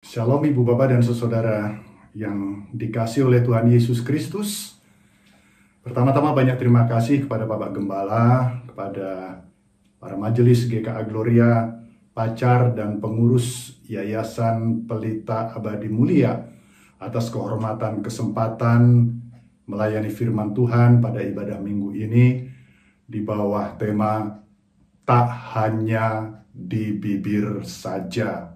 Shalom Ibu Bapak dan Saudara yang dikasih oleh Tuhan Yesus Kristus. Pertama-tama banyak terima kasih kepada Bapak Gembala, kepada para majelis GKA Gloria, pacar dan pengurus Yayasan Pelita Abadi Mulia atas kehormatan kesempatan melayani firman Tuhan pada ibadah minggu ini di bawah tema tak hanya di bibir saja.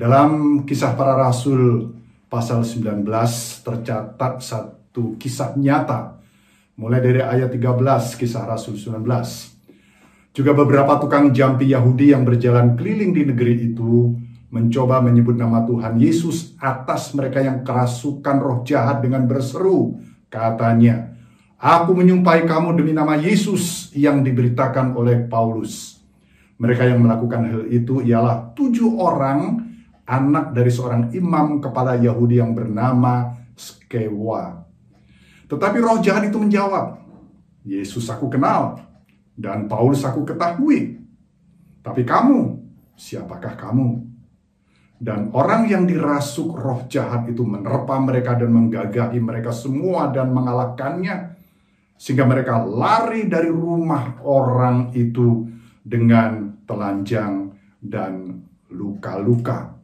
Dalam kisah para rasul pasal 19 tercatat satu kisah nyata mulai dari ayat 13 kisah rasul 19. Juga beberapa tukang jampi Yahudi yang berjalan keliling di negeri itu mencoba menyebut nama Tuhan Yesus atas mereka yang kerasukan roh jahat dengan berseru. Katanya, Aku menyumpai kamu demi nama Yesus yang diberitakan oleh Paulus. Mereka yang melakukan hal itu ialah tujuh orang anak dari seorang imam kepala Yahudi yang bernama Skewa. Tetapi roh jahat itu menjawab, Yesus aku kenal, dan Paulus aku ketahui. Tapi kamu, siapakah kamu? Dan orang yang dirasuk roh jahat itu menerpa mereka dan menggagahi mereka semua dan mengalahkannya. Sehingga mereka lari dari rumah orang itu dengan telanjang dan luka-luka.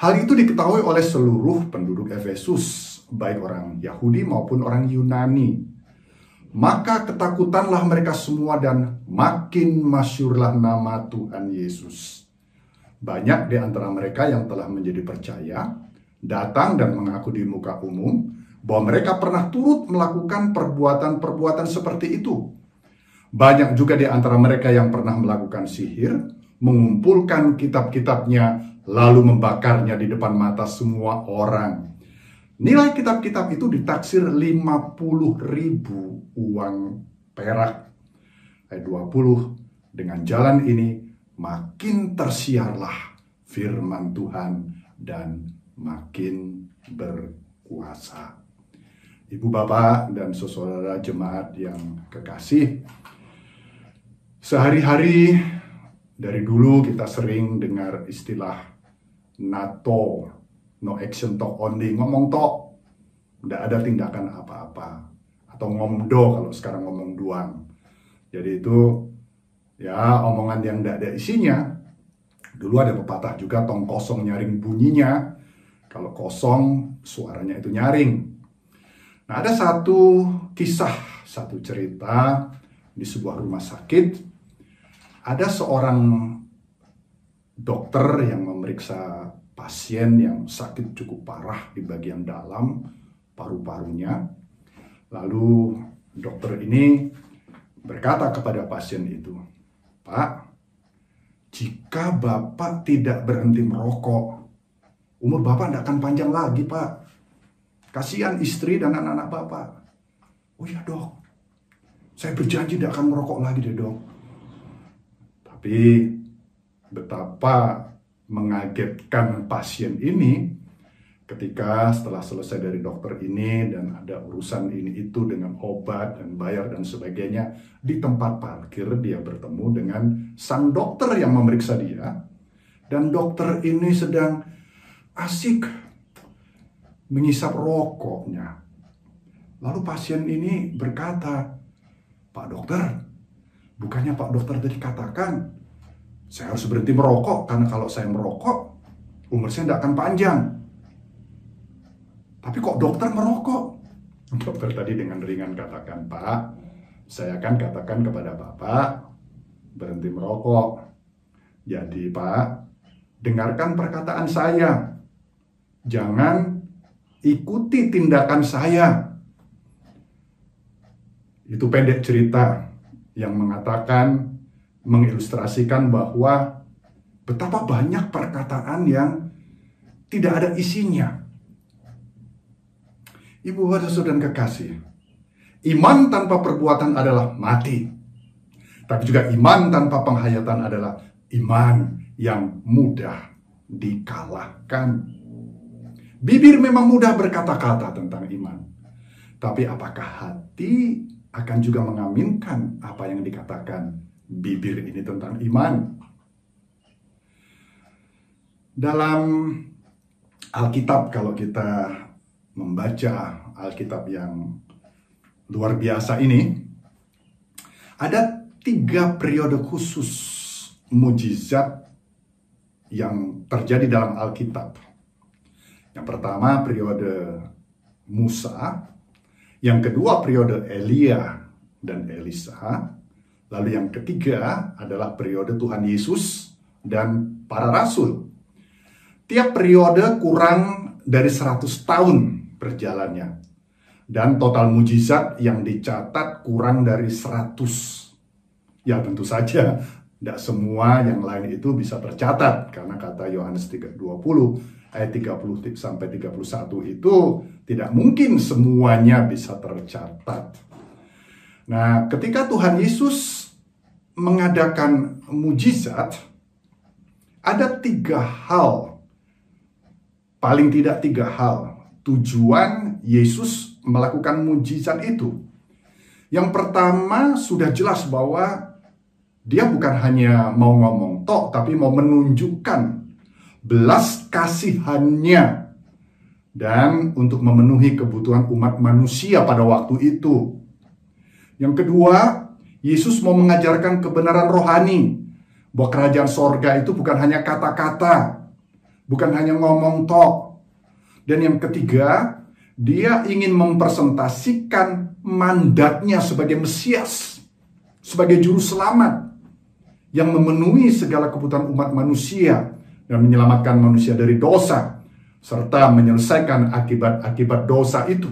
Hal itu diketahui oleh seluruh penduduk Efesus, baik orang Yahudi maupun orang Yunani. Maka ketakutanlah mereka semua dan makin masyurlah nama Tuhan Yesus. Banyak di antara mereka yang telah menjadi percaya, datang dan mengaku di muka umum bahwa mereka pernah turut melakukan perbuatan-perbuatan seperti itu. Banyak juga di antara mereka yang pernah melakukan sihir, mengumpulkan kitab-kitabnya lalu membakarnya di depan mata semua orang. Nilai kitab-kitab itu ditaksir 50 ribu uang perak. Ayat 20, dengan jalan ini makin tersiarlah firman Tuhan dan makin berkuasa. Ibu bapak dan saudara jemaat yang kekasih, sehari-hari dari dulu kita sering dengar istilah NATO, no action talk only, ngomong tok, tidak ada tindakan apa-apa. Atau ngomdo kalau sekarang ngomong duang. Jadi itu ya omongan yang tidak ada isinya. Dulu ada pepatah juga tong kosong nyaring bunyinya. Kalau kosong suaranya itu nyaring. Nah ada satu kisah, satu cerita di sebuah rumah sakit. Ada seorang dokter yang memeriksa pasien yang sakit cukup parah di bagian dalam paru-parunya. Lalu dokter ini berkata kepada pasien itu, "Pak, jika Bapak tidak berhenti merokok, umur Bapak tidak akan panjang lagi, Pak. Kasihan istri dan anak-anak Bapak." "Oh ya, Dok. Saya berjanji tidak akan merokok lagi deh, Dok." Tapi betapa mengagetkan pasien ini ketika setelah selesai dari dokter ini dan ada urusan ini itu dengan obat dan bayar dan sebagainya di tempat parkir dia bertemu dengan sang dokter yang memeriksa dia. Dan dokter ini sedang asik mengisap rokoknya. Lalu pasien ini berkata Pak dokter bukannya Pak dokter tadi katakan saya harus berhenti merokok karena kalau saya merokok umur saya tidak akan panjang. Tapi kok dokter merokok? Dokter tadi dengan ringan katakan, Pak, saya akan katakan kepada Bapak berhenti merokok. Jadi Pak, dengarkan perkataan saya. Jangan ikuti tindakan saya. Itu pendek cerita yang mengatakan mengilustrasikan bahwa betapa banyak perkataan yang tidak ada isinya. Ibu bapak saudara kekasih, iman tanpa perbuatan adalah mati. Tapi juga iman tanpa penghayatan adalah iman yang mudah dikalahkan. Bibir memang mudah berkata-kata tentang iman. Tapi apakah hati akan juga mengaminkan apa yang dikatakan bibir ini tentang iman. Dalam Alkitab kalau kita membaca Alkitab yang luar biasa ini, ada tiga periode khusus mujizat yang terjadi dalam Alkitab. Yang pertama periode Musa, yang kedua periode Elia dan Elisa, lalu yang ketiga adalah periode Tuhan Yesus dan para rasul. Tiap periode kurang dari 100 tahun berjalannya. Dan total mujizat yang dicatat kurang dari 100. Ya tentu saja, tidak semua yang lain itu bisa tercatat. Karena kata Yohanes 3:20 ayat 30 sampai 31 itu tidak mungkin semuanya bisa tercatat. Nah, ketika Tuhan Yesus mengadakan mujizat, ada tiga hal, paling tidak tiga hal, tujuan Yesus melakukan mujizat itu. Yang pertama sudah jelas bahwa dia bukan hanya mau ngomong tok, tapi mau menunjukkan belas kasihannya dan untuk memenuhi kebutuhan umat manusia pada waktu itu. Yang kedua, Yesus mau mengajarkan kebenaran rohani bahwa kerajaan sorga itu bukan hanya kata-kata, bukan hanya ngomong tok. Dan yang ketiga, dia ingin mempresentasikan mandatnya sebagai Mesias, sebagai juru selamat yang memenuhi segala kebutuhan umat manusia dan menyelamatkan manusia dari dosa serta menyelesaikan akibat-akibat dosa itu.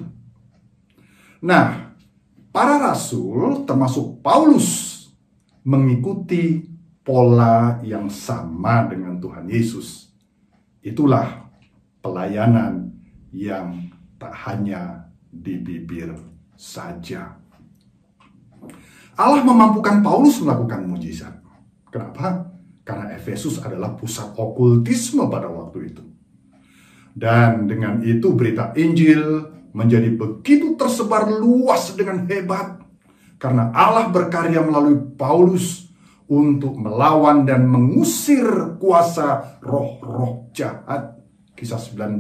Nah, para rasul termasuk Paulus mengikuti pola yang sama dengan Tuhan Yesus. Itulah pelayanan yang tak hanya di bibir saja. Allah memampukan Paulus melakukan mujizat. Kenapa? Karena Efesus adalah pusat okultisme pada waktu itu. Dan dengan itu berita Injil menjadi begitu tersebar luas dengan hebat. Karena Allah berkarya melalui Paulus untuk melawan dan mengusir kuasa roh-roh jahat. Kisah 19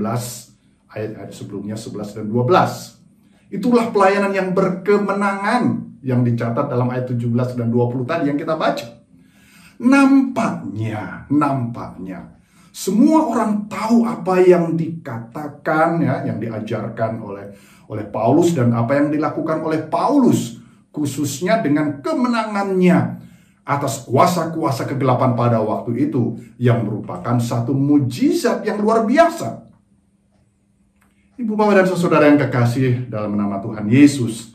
ayat-ayat sebelumnya 11 dan 12. Itulah pelayanan yang berkemenangan yang dicatat dalam ayat 17 dan 20 tadi yang kita baca. Nampaknya, nampaknya semua orang tahu apa yang dikatakan ya, yang diajarkan oleh oleh Paulus dan apa yang dilakukan oleh Paulus khususnya dengan kemenangannya atas kuasa-kuasa kegelapan pada waktu itu yang merupakan satu mujizat yang luar biasa. Ibu bapak dan saudara yang kekasih dalam nama Tuhan Yesus,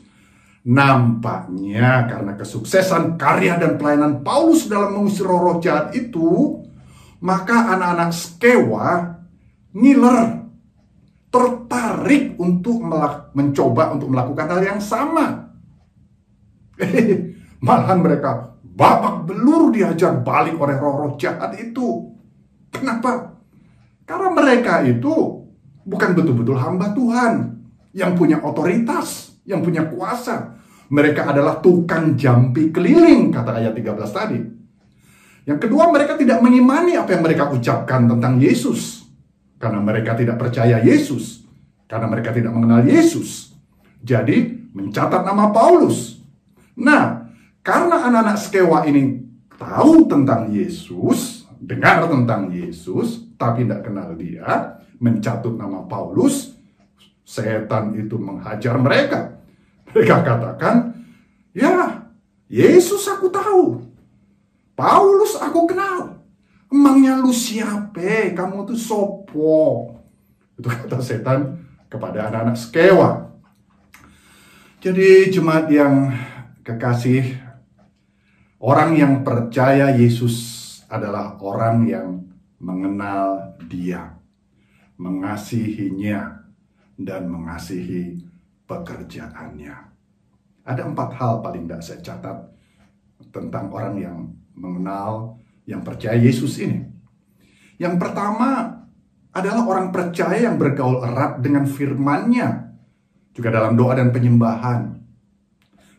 Nampaknya karena kesuksesan karya dan pelayanan Paulus dalam mengusir roh-roh jahat itu, maka anak-anak Skewa ngiler, tertarik untuk mencoba untuk melakukan hal yang sama. Malahan mereka babak belur diajar balik oleh roh-roh jahat itu. Kenapa? Karena mereka itu bukan betul-betul hamba Tuhan yang punya otoritas, yang punya kuasa, mereka adalah tukang jampi keliling, kata ayat 13 tadi. Yang kedua, mereka tidak mengimani apa yang mereka ucapkan tentang Yesus. Karena mereka tidak percaya Yesus. Karena mereka tidak mengenal Yesus. Jadi, mencatat nama Paulus. Nah, karena anak-anak Skewa ini tahu tentang Yesus, dengar tentang Yesus, tapi tidak kenal dia, mencatut nama Paulus, setan itu menghajar mereka. Mereka katakan, ya Yesus aku tahu. Paulus aku kenal. Emangnya lu siapa? Kamu tuh sopo. Itu kata setan kepada anak-anak Skewa. Jadi jemaat yang kekasih, orang yang percaya Yesus adalah orang yang mengenal dia, mengasihinya, dan mengasihi pekerjaannya. Ada empat hal paling tidak saya catat tentang orang yang mengenal, yang percaya Yesus ini. Yang pertama adalah orang percaya yang bergaul erat dengan firman-Nya. Juga dalam doa dan penyembahan.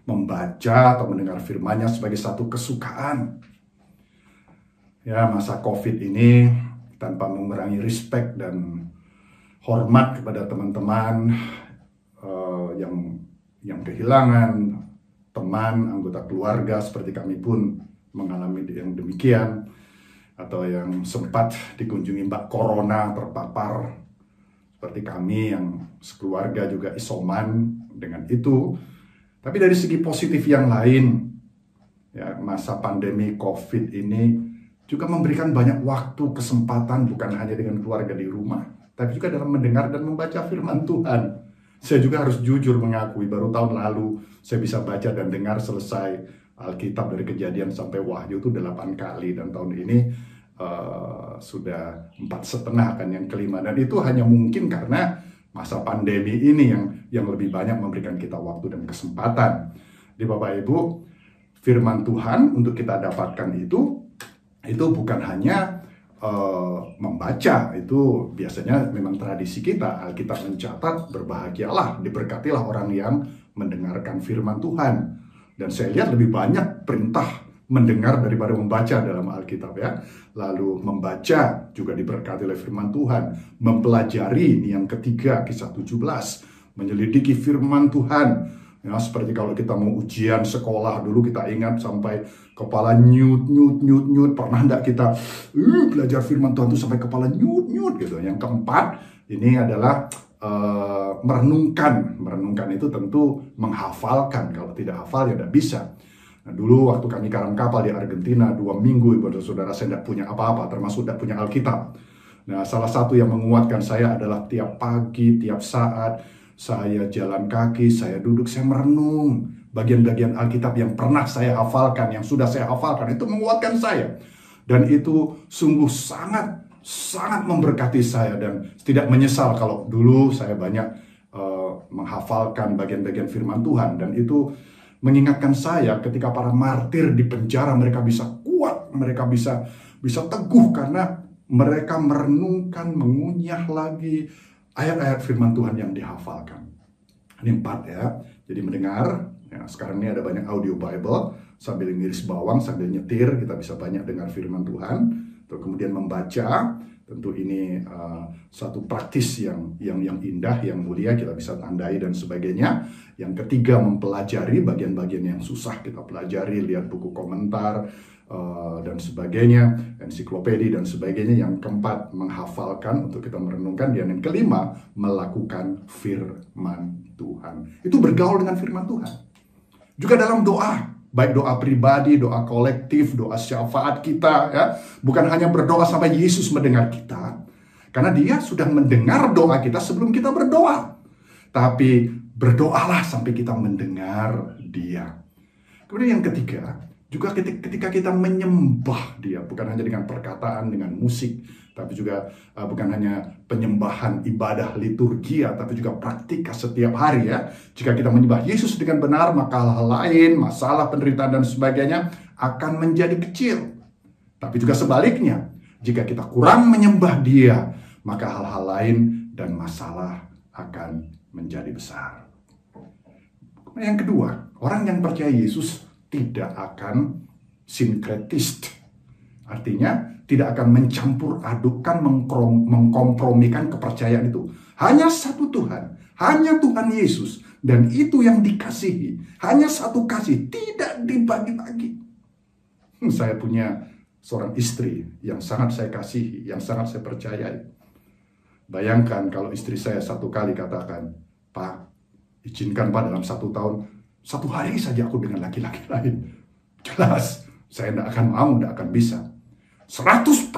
Membaca atau mendengar firman-Nya sebagai satu kesukaan. Ya, masa COVID ini tanpa mengurangi respect dan hormat kepada teman-teman uh, yang yang kehilangan teman, anggota keluarga seperti kami pun mengalami yang demikian atau yang sempat dikunjungi Mbak Corona terpapar seperti kami yang sekeluarga juga isoman dengan itu. Tapi dari segi positif yang lain, ya masa pandemi COVID ini juga memberikan banyak waktu, kesempatan bukan hanya dengan keluarga di rumah, tapi juga dalam mendengar dan membaca firman Tuhan. Saya juga harus jujur mengakui, baru tahun lalu saya bisa baca dan dengar selesai Alkitab dari kejadian sampai Wahyu itu delapan kali dan tahun ini uh, sudah empat setengah kan yang kelima dan itu hanya mungkin karena masa pandemi ini yang yang lebih banyak memberikan kita waktu dan kesempatan. Di Bapak Ibu, firman Tuhan untuk kita dapatkan itu itu bukan hanya uh, membaca itu biasanya memang tradisi kita Alkitab mencatat berbahagialah diberkatilah orang yang mendengarkan firman Tuhan dan saya lihat lebih banyak perintah mendengar daripada membaca dalam Alkitab ya. Lalu membaca juga diberkati oleh firman Tuhan. Mempelajari ini yang ketiga kisah 17. Menyelidiki firman Tuhan Ya, seperti kalau kita mau ujian sekolah dulu kita ingat sampai kepala nyut nyut nyut nyut pernah enggak kita uh, belajar firman Tuhan itu sampai kepala nyut nyut gitu. Yang keempat ini adalah uh, merenungkan. Merenungkan itu tentu menghafalkan. Kalau tidak hafal ya tidak bisa. Nah, dulu waktu kami karam kapal di Argentina dua minggu ibu dan saudara saya tidak punya apa-apa termasuk tidak punya Alkitab. Nah salah satu yang menguatkan saya adalah tiap pagi, tiap saat saya jalan kaki, saya duduk, saya merenung bagian-bagian Alkitab yang pernah saya hafalkan, yang sudah saya hafalkan, itu menguatkan saya. Dan itu sungguh sangat, sangat memberkati saya dan tidak menyesal kalau dulu saya banyak uh, menghafalkan bagian-bagian firman Tuhan. Dan itu mengingatkan saya ketika para martir di penjara mereka bisa kuat, mereka bisa bisa teguh karena mereka merenungkan, mengunyah lagi ayat-ayat firman Tuhan yang dihafalkan. Ini empat ya. Jadi mendengar, ya, sekarang ini ada banyak audio Bible, sambil ngiris bawang, sambil nyetir, kita bisa banyak dengar firman Tuhan. Terus kemudian membaca, tentu ini uh, satu praktis yang yang yang indah, yang mulia, kita bisa tandai dan sebagainya. Yang ketiga mempelajari bagian-bagian yang susah kita pelajari, lihat buku komentar, uh, dan sebagainya, ensiklopedi dan sebagainya. Yang keempat, menghafalkan untuk kita merenungkan. Dan yang kelima, melakukan firman Tuhan. Itu bergaul dengan firman Tuhan. Juga dalam doa, baik doa pribadi, doa kolektif, doa syafaat kita, ya, bukan hanya berdoa sampai Yesus mendengar kita, karena Dia sudah mendengar doa kita sebelum kita berdoa. Tapi berdoalah sampai kita mendengar Dia. Kemudian yang ketiga, juga ketika kita menyembah dia, bukan hanya dengan perkataan, dengan musik, tapi juga uh, bukan hanya penyembahan ibadah liturgia, tapi juga praktika setiap hari ya. Jika kita menyembah Yesus dengan benar, maka hal-hal lain, masalah penderitaan dan sebagainya akan menjadi kecil. Tapi juga sebaliknya, jika kita kurang menyembah dia, maka hal-hal lain dan masalah akan menjadi besar. Yang kedua, orang yang percaya Yesus tidak akan sinkretis. Artinya tidak akan mencampur adukan, mengkompromikan kepercayaan itu. Hanya satu Tuhan, hanya Tuhan Yesus. Dan itu yang dikasihi. Hanya satu kasih, tidak dibagi-bagi. Hmm, saya punya seorang istri yang sangat saya kasihi, yang sangat saya percayai. Bayangkan kalau istri saya satu kali katakan, Pak, izinkan Pak dalam satu tahun satu hari saja aku dengan laki-laki lain. Jelas, saya tidak akan mau, tidak akan bisa. 100%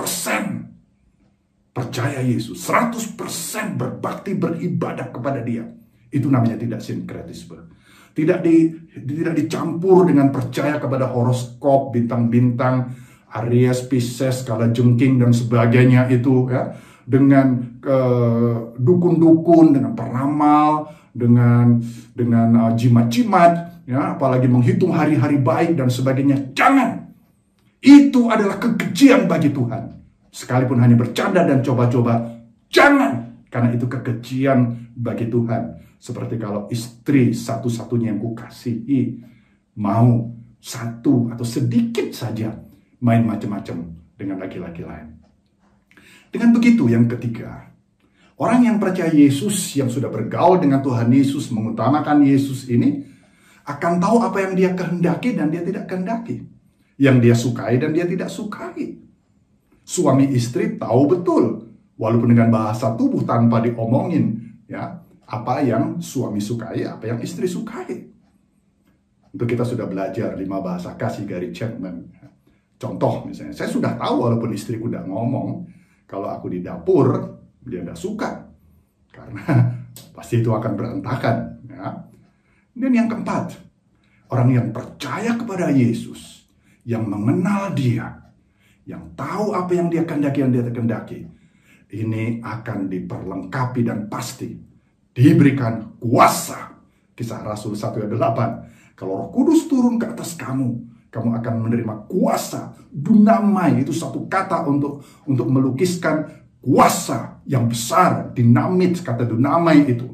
percaya Yesus, 100% berbakti, beribadah kepada dia. Itu namanya tidak sinkretisme. Tidak di, tidak dicampur dengan percaya kepada horoskop, bintang-bintang, Aries, Pisces, kala jengking dan sebagainya itu ya dengan uh, dukun-dukun, dengan peramal, dengan dengan uh, jimat-jimat, ya, apalagi menghitung hari-hari baik dan sebagainya. Jangan. Itu adalah kekejian bagi Tuhan. Sekalipun hanya bercanda dan coba-coba, jangan. Karena itu kekejian bagi Tuhan. Seperti kalau istri satu-satunya yang kukasihi mau satu atau sedikit saja main macam-macam dengan laki-laki lain. Dengan begitu yang ketiga, orang yang percaya Yesus yang sudah bergaul dengan Tuhan Yesus, mengutamakan Yesus ini, akan tahu apa yang dia kehendaki dan dia tidak kehendaki. Yang dia sukai dan dia tidak sukai. Suami istri tahu betul, walaupun dengan bahasa tubuh tanpa diomongin, ya apa yang suami sukai, apa yang istri sukai. Untuk kita sudah belajar lima bahasa kasih Gary Chapman. Contoh misalnya, saya sudah tahu walaupun istriku udah ngomong, kalau aku di dapur, dia tidak suka. Karena pasti itu akan berantakan. Ya. Dan yang keempat, orang yang percaya kepada Yesus, yang mengenal dia, yang tahu apa yang dia kendaki, yang dia kendaki, ini akan diperlengkapi dan pasti diberikan kuasa. Kisah Rasul 1 ayat 8. Kalau roh kudus turun ke atas kamu, kamu akan menerima kuasa. Dunamai itu satu kata untuk untuk melukiskan kuasa yang besar, dinamit kata dunamai itu.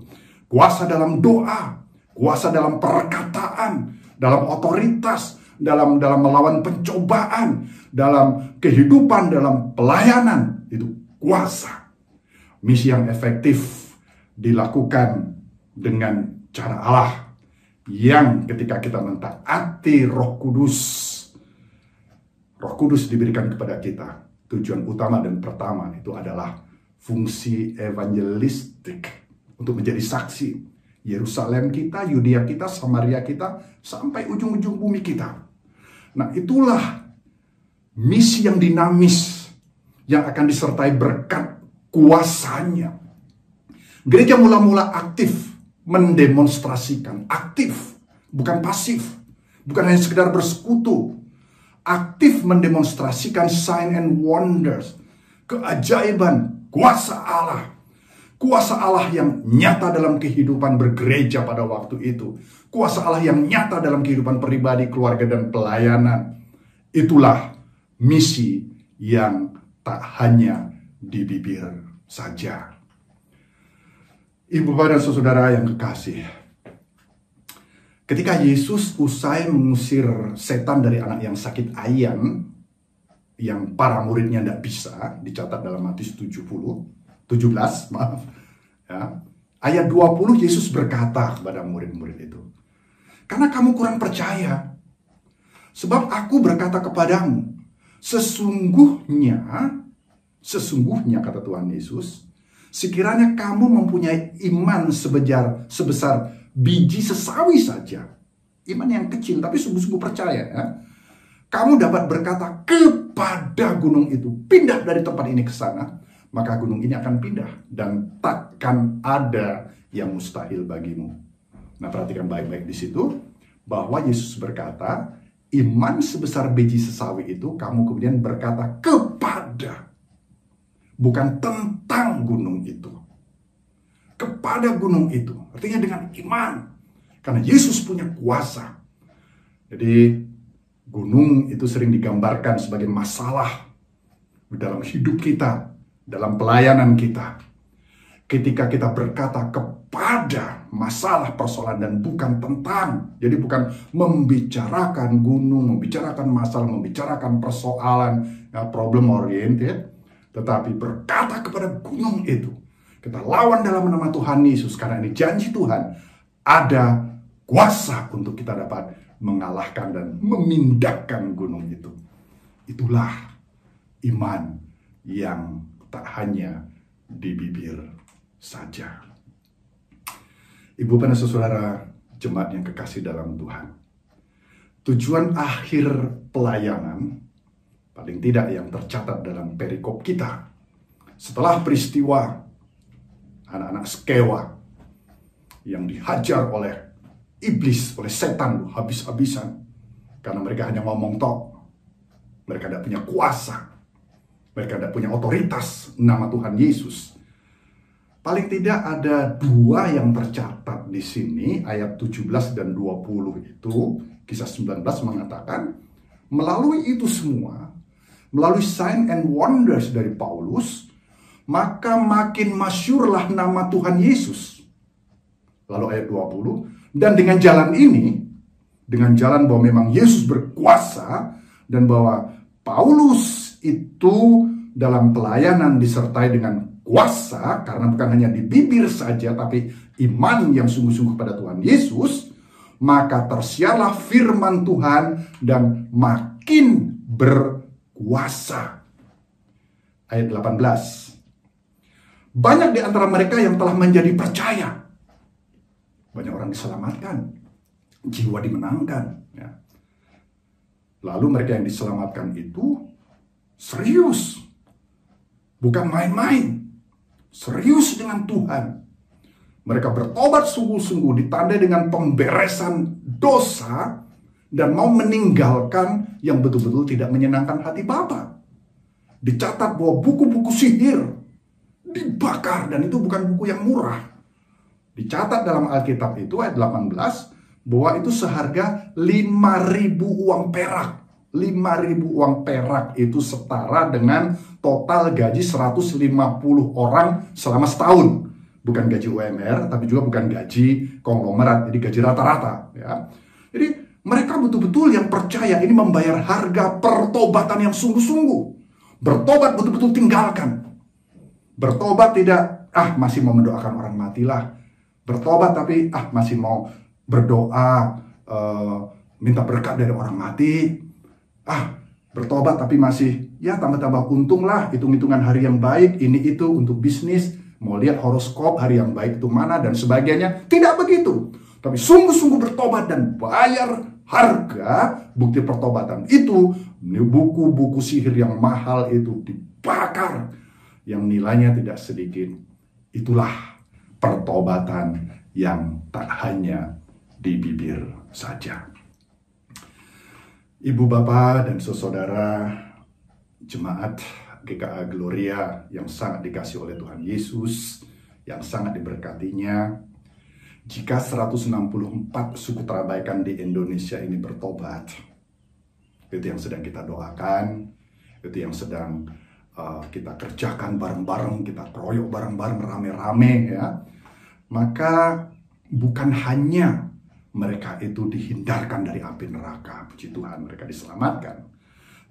Kuasa dalam doa, kuasa dalam perkataan, dalam otoritas, dalam dalam melawan pencobaan, dalam kehidupan, dalam pelayanan itu kuasa. Misi yang efektif dilakukan dengan cara Allah yang ketika kita mentaati Roh Kudus, Roh Kudus diberikan kepada kita. Tujuan utama dan pertama itu adalah fungsi evangelistik untuk menjadi saksi Yerusalem kita, Yudea kita, Samaria kita, sampai ujung-ujung bumi kita. Nah itulah misi yang dinamis yang akan disertai berkat kuasanya. Gereja mula-mula aktif mendemonstrasikan, aktif, bukan pasif, bukan hanya sekedar bersekutu, aktif mendemonstrasikan sign and wonders, keajaiban, kuasa Allah Kuasa Allah yang nyata dalam kehidupan bergereja pada waktu itu. Kuasa Allah yang nyata dalam kehidupan pribadi, keluarga, dan pelayanan. Itulah misi yang tak hanya di bibir saja. Ibu bapak dan saudara yang kekasih. Ketika Yesus usai mengusir setan dari anak yang sakit ayan, yang para muridnya tidak bisa, dicatat dalam Matius 70, 17, maaf. Ya. Ayat 20 Yesus berkata kepada murid-murid itu. Karena kamu kurang percaya. Sebab aku berkata kepadamu, sesungguhnya, sesungguhnya kata Tuhan Yesus, sekiranya kamu mempunyai iman sebejar, sebesar biji sesawi saja, iman yang kecil tapi sungguh-sungguh percaya ya, kamu dapat berkata kepada gunung itu, pindah dari tempat ini ke sana, maka gunung ini akan pindah dan takkan ada yang mustahil bagimu. Nah, perhatikan baik-baik di situ bahwa Yesus berkata, iman sebesar biji sesawi itu kamu kemudian berkata kepada bukan tentang gunung itu. Kepada gunung itu. Artinya dengan iman. Karena Yesus punya kuasa. Jadi gunung itu sering digambarkan sebagai masalah dalam hidup kita dalam pelayanan kita. Ketika kita berkata kepada masalah persoalan dan bukan tentang. Jadi bukan membicarakan gunung, membicarakan masalah, membicarakan persoalan, ya, problem oriented. Tetapi berkata kepada gunung itu. Kita lawan dalam nama Tuhan Yesus. Karena ini janji Tuhan. Ada kuasa untuk kita dapat mengalahkan dan memindahkan gunung itu. Itulah iman yang tak hanya di bibir saja. Ibu dan saudara jemaat yang kekasih dalam Tuhan. Tujuan akhir pelayanan, paling tidak yang tercatat dalam perikop kita, setelah peristiwa anak-anak Skewa yang dihajar oleh iblis, oleh setan habis-habisan, karena mereka hanya ngomong tok, mereka tidak punya kuasa, mereka tidak punya otoritas nama Tuhan Yesus. Paling tidak ada dua yang tercatat di sini, ayat 17 dan 20 itu, kisah 19 mengatakan, melalui itu semua, melalui sign and wonders dari Paulus, maka makin masyurlah nama Tuhan Yesus. Lalu ayat 20, dan dengan jalan ini, dengan jalan bahwa memang Yesus berkuasa, dan bahwa Paulus itu dalam pelayanan disertai dengan kuasa, karena bukan hanya di bibir saja, tapi iman yang sungguh-sungguh pada Tuhan Yesus, maka tersiarlah firman Tuhan dan makin berkuasa. Ayat 18. Banyak di antara mereka yang telah menjadi percaya. Banyak orang diselamatkan. Jiwa dimenangkan. Ya. Lalu mereka yang diselamatkan itu serius. Bukan main-main. Serius dengan Tuhan. Mereka bertobat sungguh-sungguh ditandai dengan pemberesan dosa dan mau meninggalkan yang betul-betul tidak menyenangkan hati Bapa. Dicatat bahwa buku-buku sihir dibakar dan itu bukan buku yang murah. Dicatat dalam Alkitab itu ayat 18 bahwa itu seharga 5000 uang perak. 5000 uang perak itu setara dengan total gaji 150 orang selama setahun bukan gaji UMR, tapi juga bukan gaji konglomerat, jadi gaji rata-rata. Ya. Jadi mereka betul-betul yang percaya ini membayar harga pertobatan yang sungguh-sungguh. Bertobat betul-betul tinggalkan. Bertobat tidak, ah masih mau mendoakan orang matilah. Bertobat tapi ah masih mau berdoa, uh, minta berkat dari orang mati. Ah bertobat tapi masih ya tambah-tambah untung lah, hitung-hitungan hari yang baik, ini itu untuk bisnis mau lihat horoskop hari yang baik itu mana dan sebagainya. Tidak begitu. Tapi sungguh-sungguh bertobat dan bayar harga bukti pertobatan itu buku-buku sihir yang mahal itu dibakar yang nilainya tidak sedikit. Itulah pertobatan yang tak hanya di bibir saja. Ibu bapak dan saudara jemaat GKA Gloria yang sangat dikasih oleh Tuhan Yesus, yang sangat diberkatinya. Jika 164 suku terabaikan di Indonesia ini bertobat, itu yang sedang kita doakan, itu yang sedang uh, kita kerjakan bareng-bareng, kita keroyok bareng-bareng rame-rame ya. Maka bukan hanya mereka itu dihindarkan dari api neraka, puji Tuhan mereka diselamatkan.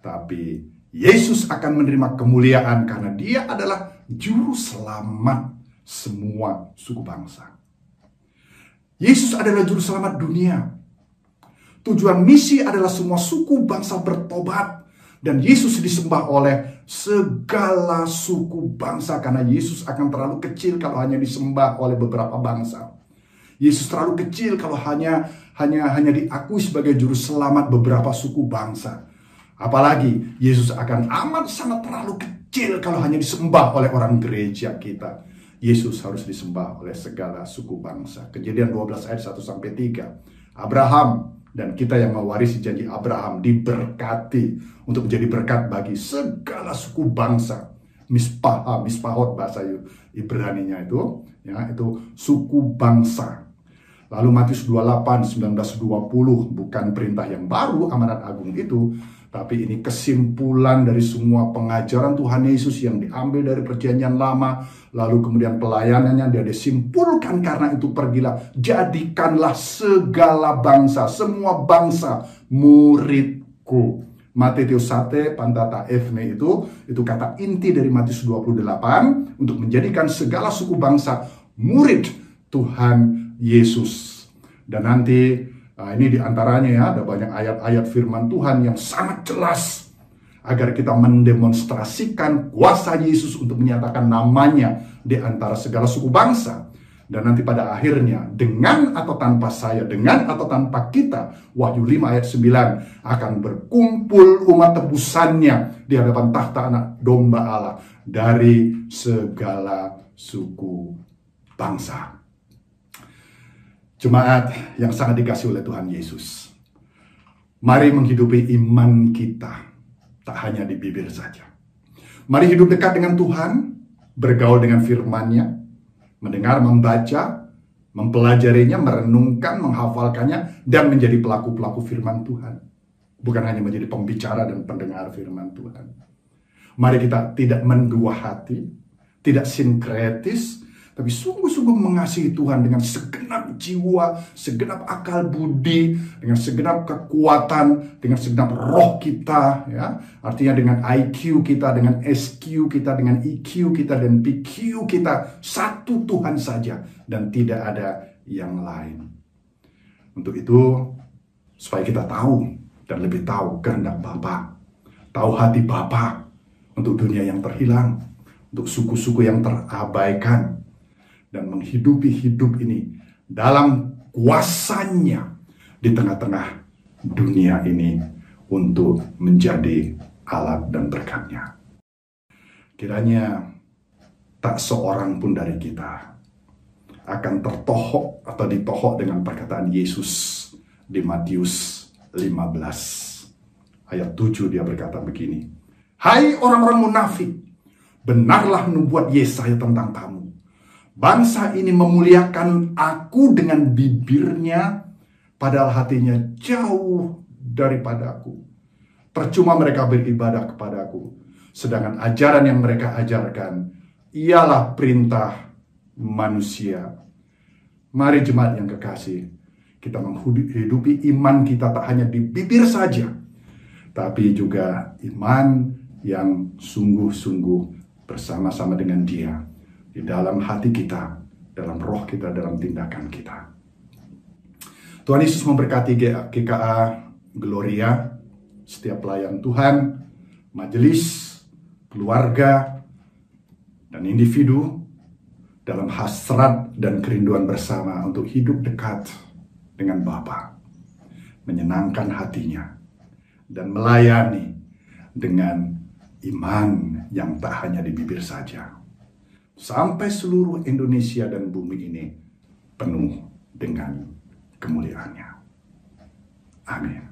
Tapi Yesus akan menerima kemuliaan karena dia adalah juru selamat semua suku bangsa. Yesus adalah juru selamat dunia. Tujuan misi adalah semua suku bangsa bertobat dan Yesus disembah oleh segala suku bangsa karena Yesus akan terlalu kecil kalau hanya disembah oleh beberapa bangsa. Yesus terlalu kecil kalau hanya hanya hanya diakui sebagai juru selamat beberapa suku bangsa. Apalagi Yesus akan amat sangat terlalu kecil kalau hanya disembah oleh orang gereja kita. Yesus harus disembah oleh segala suku bangsa. Kejadian 12 ayat 1 sampai 3. Abraham dan kita yang mewarisi janji Abraham diberkati untuk menjadi berkat bagi segala suku bangsa. Mispah, mispahot bahasa Ibrani-nya itu, ya, itu suku bangsa. Lalu Matius 28, 19, 20 bukan perintah yang baru amanat agung itu, tapi ini kesimpulan dari semua pengajaran Tuhan Yesus yang diambil dari perjanjian lama. Lalu kemudian pelayanannya dia disimpulkan karena itu pergilah. Jadikanlah segala bangsa, semua bangsa muridku. Matius Sate Pantata Efne itu itu kata inti dari Matius 28 untuk menjadikan segala suku bangsa murid Tuhan Yesus. Dan nanti Nah, ini di antaranya ya, ada banyak ayat-ayat firman Tuhan yang sangat jelas agar kita mendemonstrasikan kuasa Yesus untuk menyatakan namanya di antara segala suku bangsa. Dan nanti pada akhirnya, dengan atau tanpa saya, dengan atau tanpa kita, Wahyu 5 ayat 9 akan berkumpul umat tebusannya di hadapan tahta anak domba Allah dari segala suku bangsa. Jemaat yang sangat dikasih oleh Tuhan Yesus. Mari menghidupi iman kita, tak hanya di bibir saja. Mari hidup dekat dengan Tuhan, bergaul dengan firman-Nya, mendengar, membaca, mempelajarinya, merenungkan, menghafalkannya, dan menjadi pelaku-pelaku firman Tuhan. Bukan hanya menjadi pembicara dan pendengar firman Tuhan. Mari kita tidak mendua hati, tidak sinkretis, tapi sungguh-sungguh mengasihi Tuhan dengan segenap jiwa, segenap akal budi, dengan segenap kekuatan, dengan segenap roh kita, ya. Artinya dengan IQ kita, dengan SQ kita, dengan EQ kita dan PQ kita satu Tuhan saja dan tidak ada yang lain. Untuk itu supaya kita tahu dan lebih tahu kehendak Bapa, tahu hati Bapa untuk dunia yang terhilang, untuk suku-suku yang terabaikan, dan menghidupi hidup ini dalam kuasanya di tengah-tengah dunia ini untuk menjadi alat dan berkatnya. Kiranya tak seorang pun dari kita akan tertohok atau ditohok dengan perkataan Yesus di Matius 15 ayat 7 dia berkata begini Hai orang-orang munafik benarlah nubuat Yesaya tentang kamu Bangsa ini memuliakan aku dengan bibirnya, padahal hatinya jauh daripada aku. Percuma mereka beribadah kepada aku. Sedangkan ajaran yang mereka ajarkan ialah perintah manusia. Mari jemaat yang kekasih, kita menghidupi iman kita tak hanya di bibir saja, tapi juga iman yang sungguh-sungguh bersama-sama dengan dia di dalam hati kita, dalam roh kita, dalam tindakan kita. Tuhan Yesus memberkati GKA Gloria, setiap pelayan Tuhan, majelis, keluarga, dan individu dalam hasrat dan kerinduan bersama untuk hidup dekat dengan Bapa, menyenangkan hatinya, dan melayani dengan iman yang tak hanya di bibir saja, sampai seluruh Indonesia dan bumi ini penuh dengan kemuliaannya. Amin.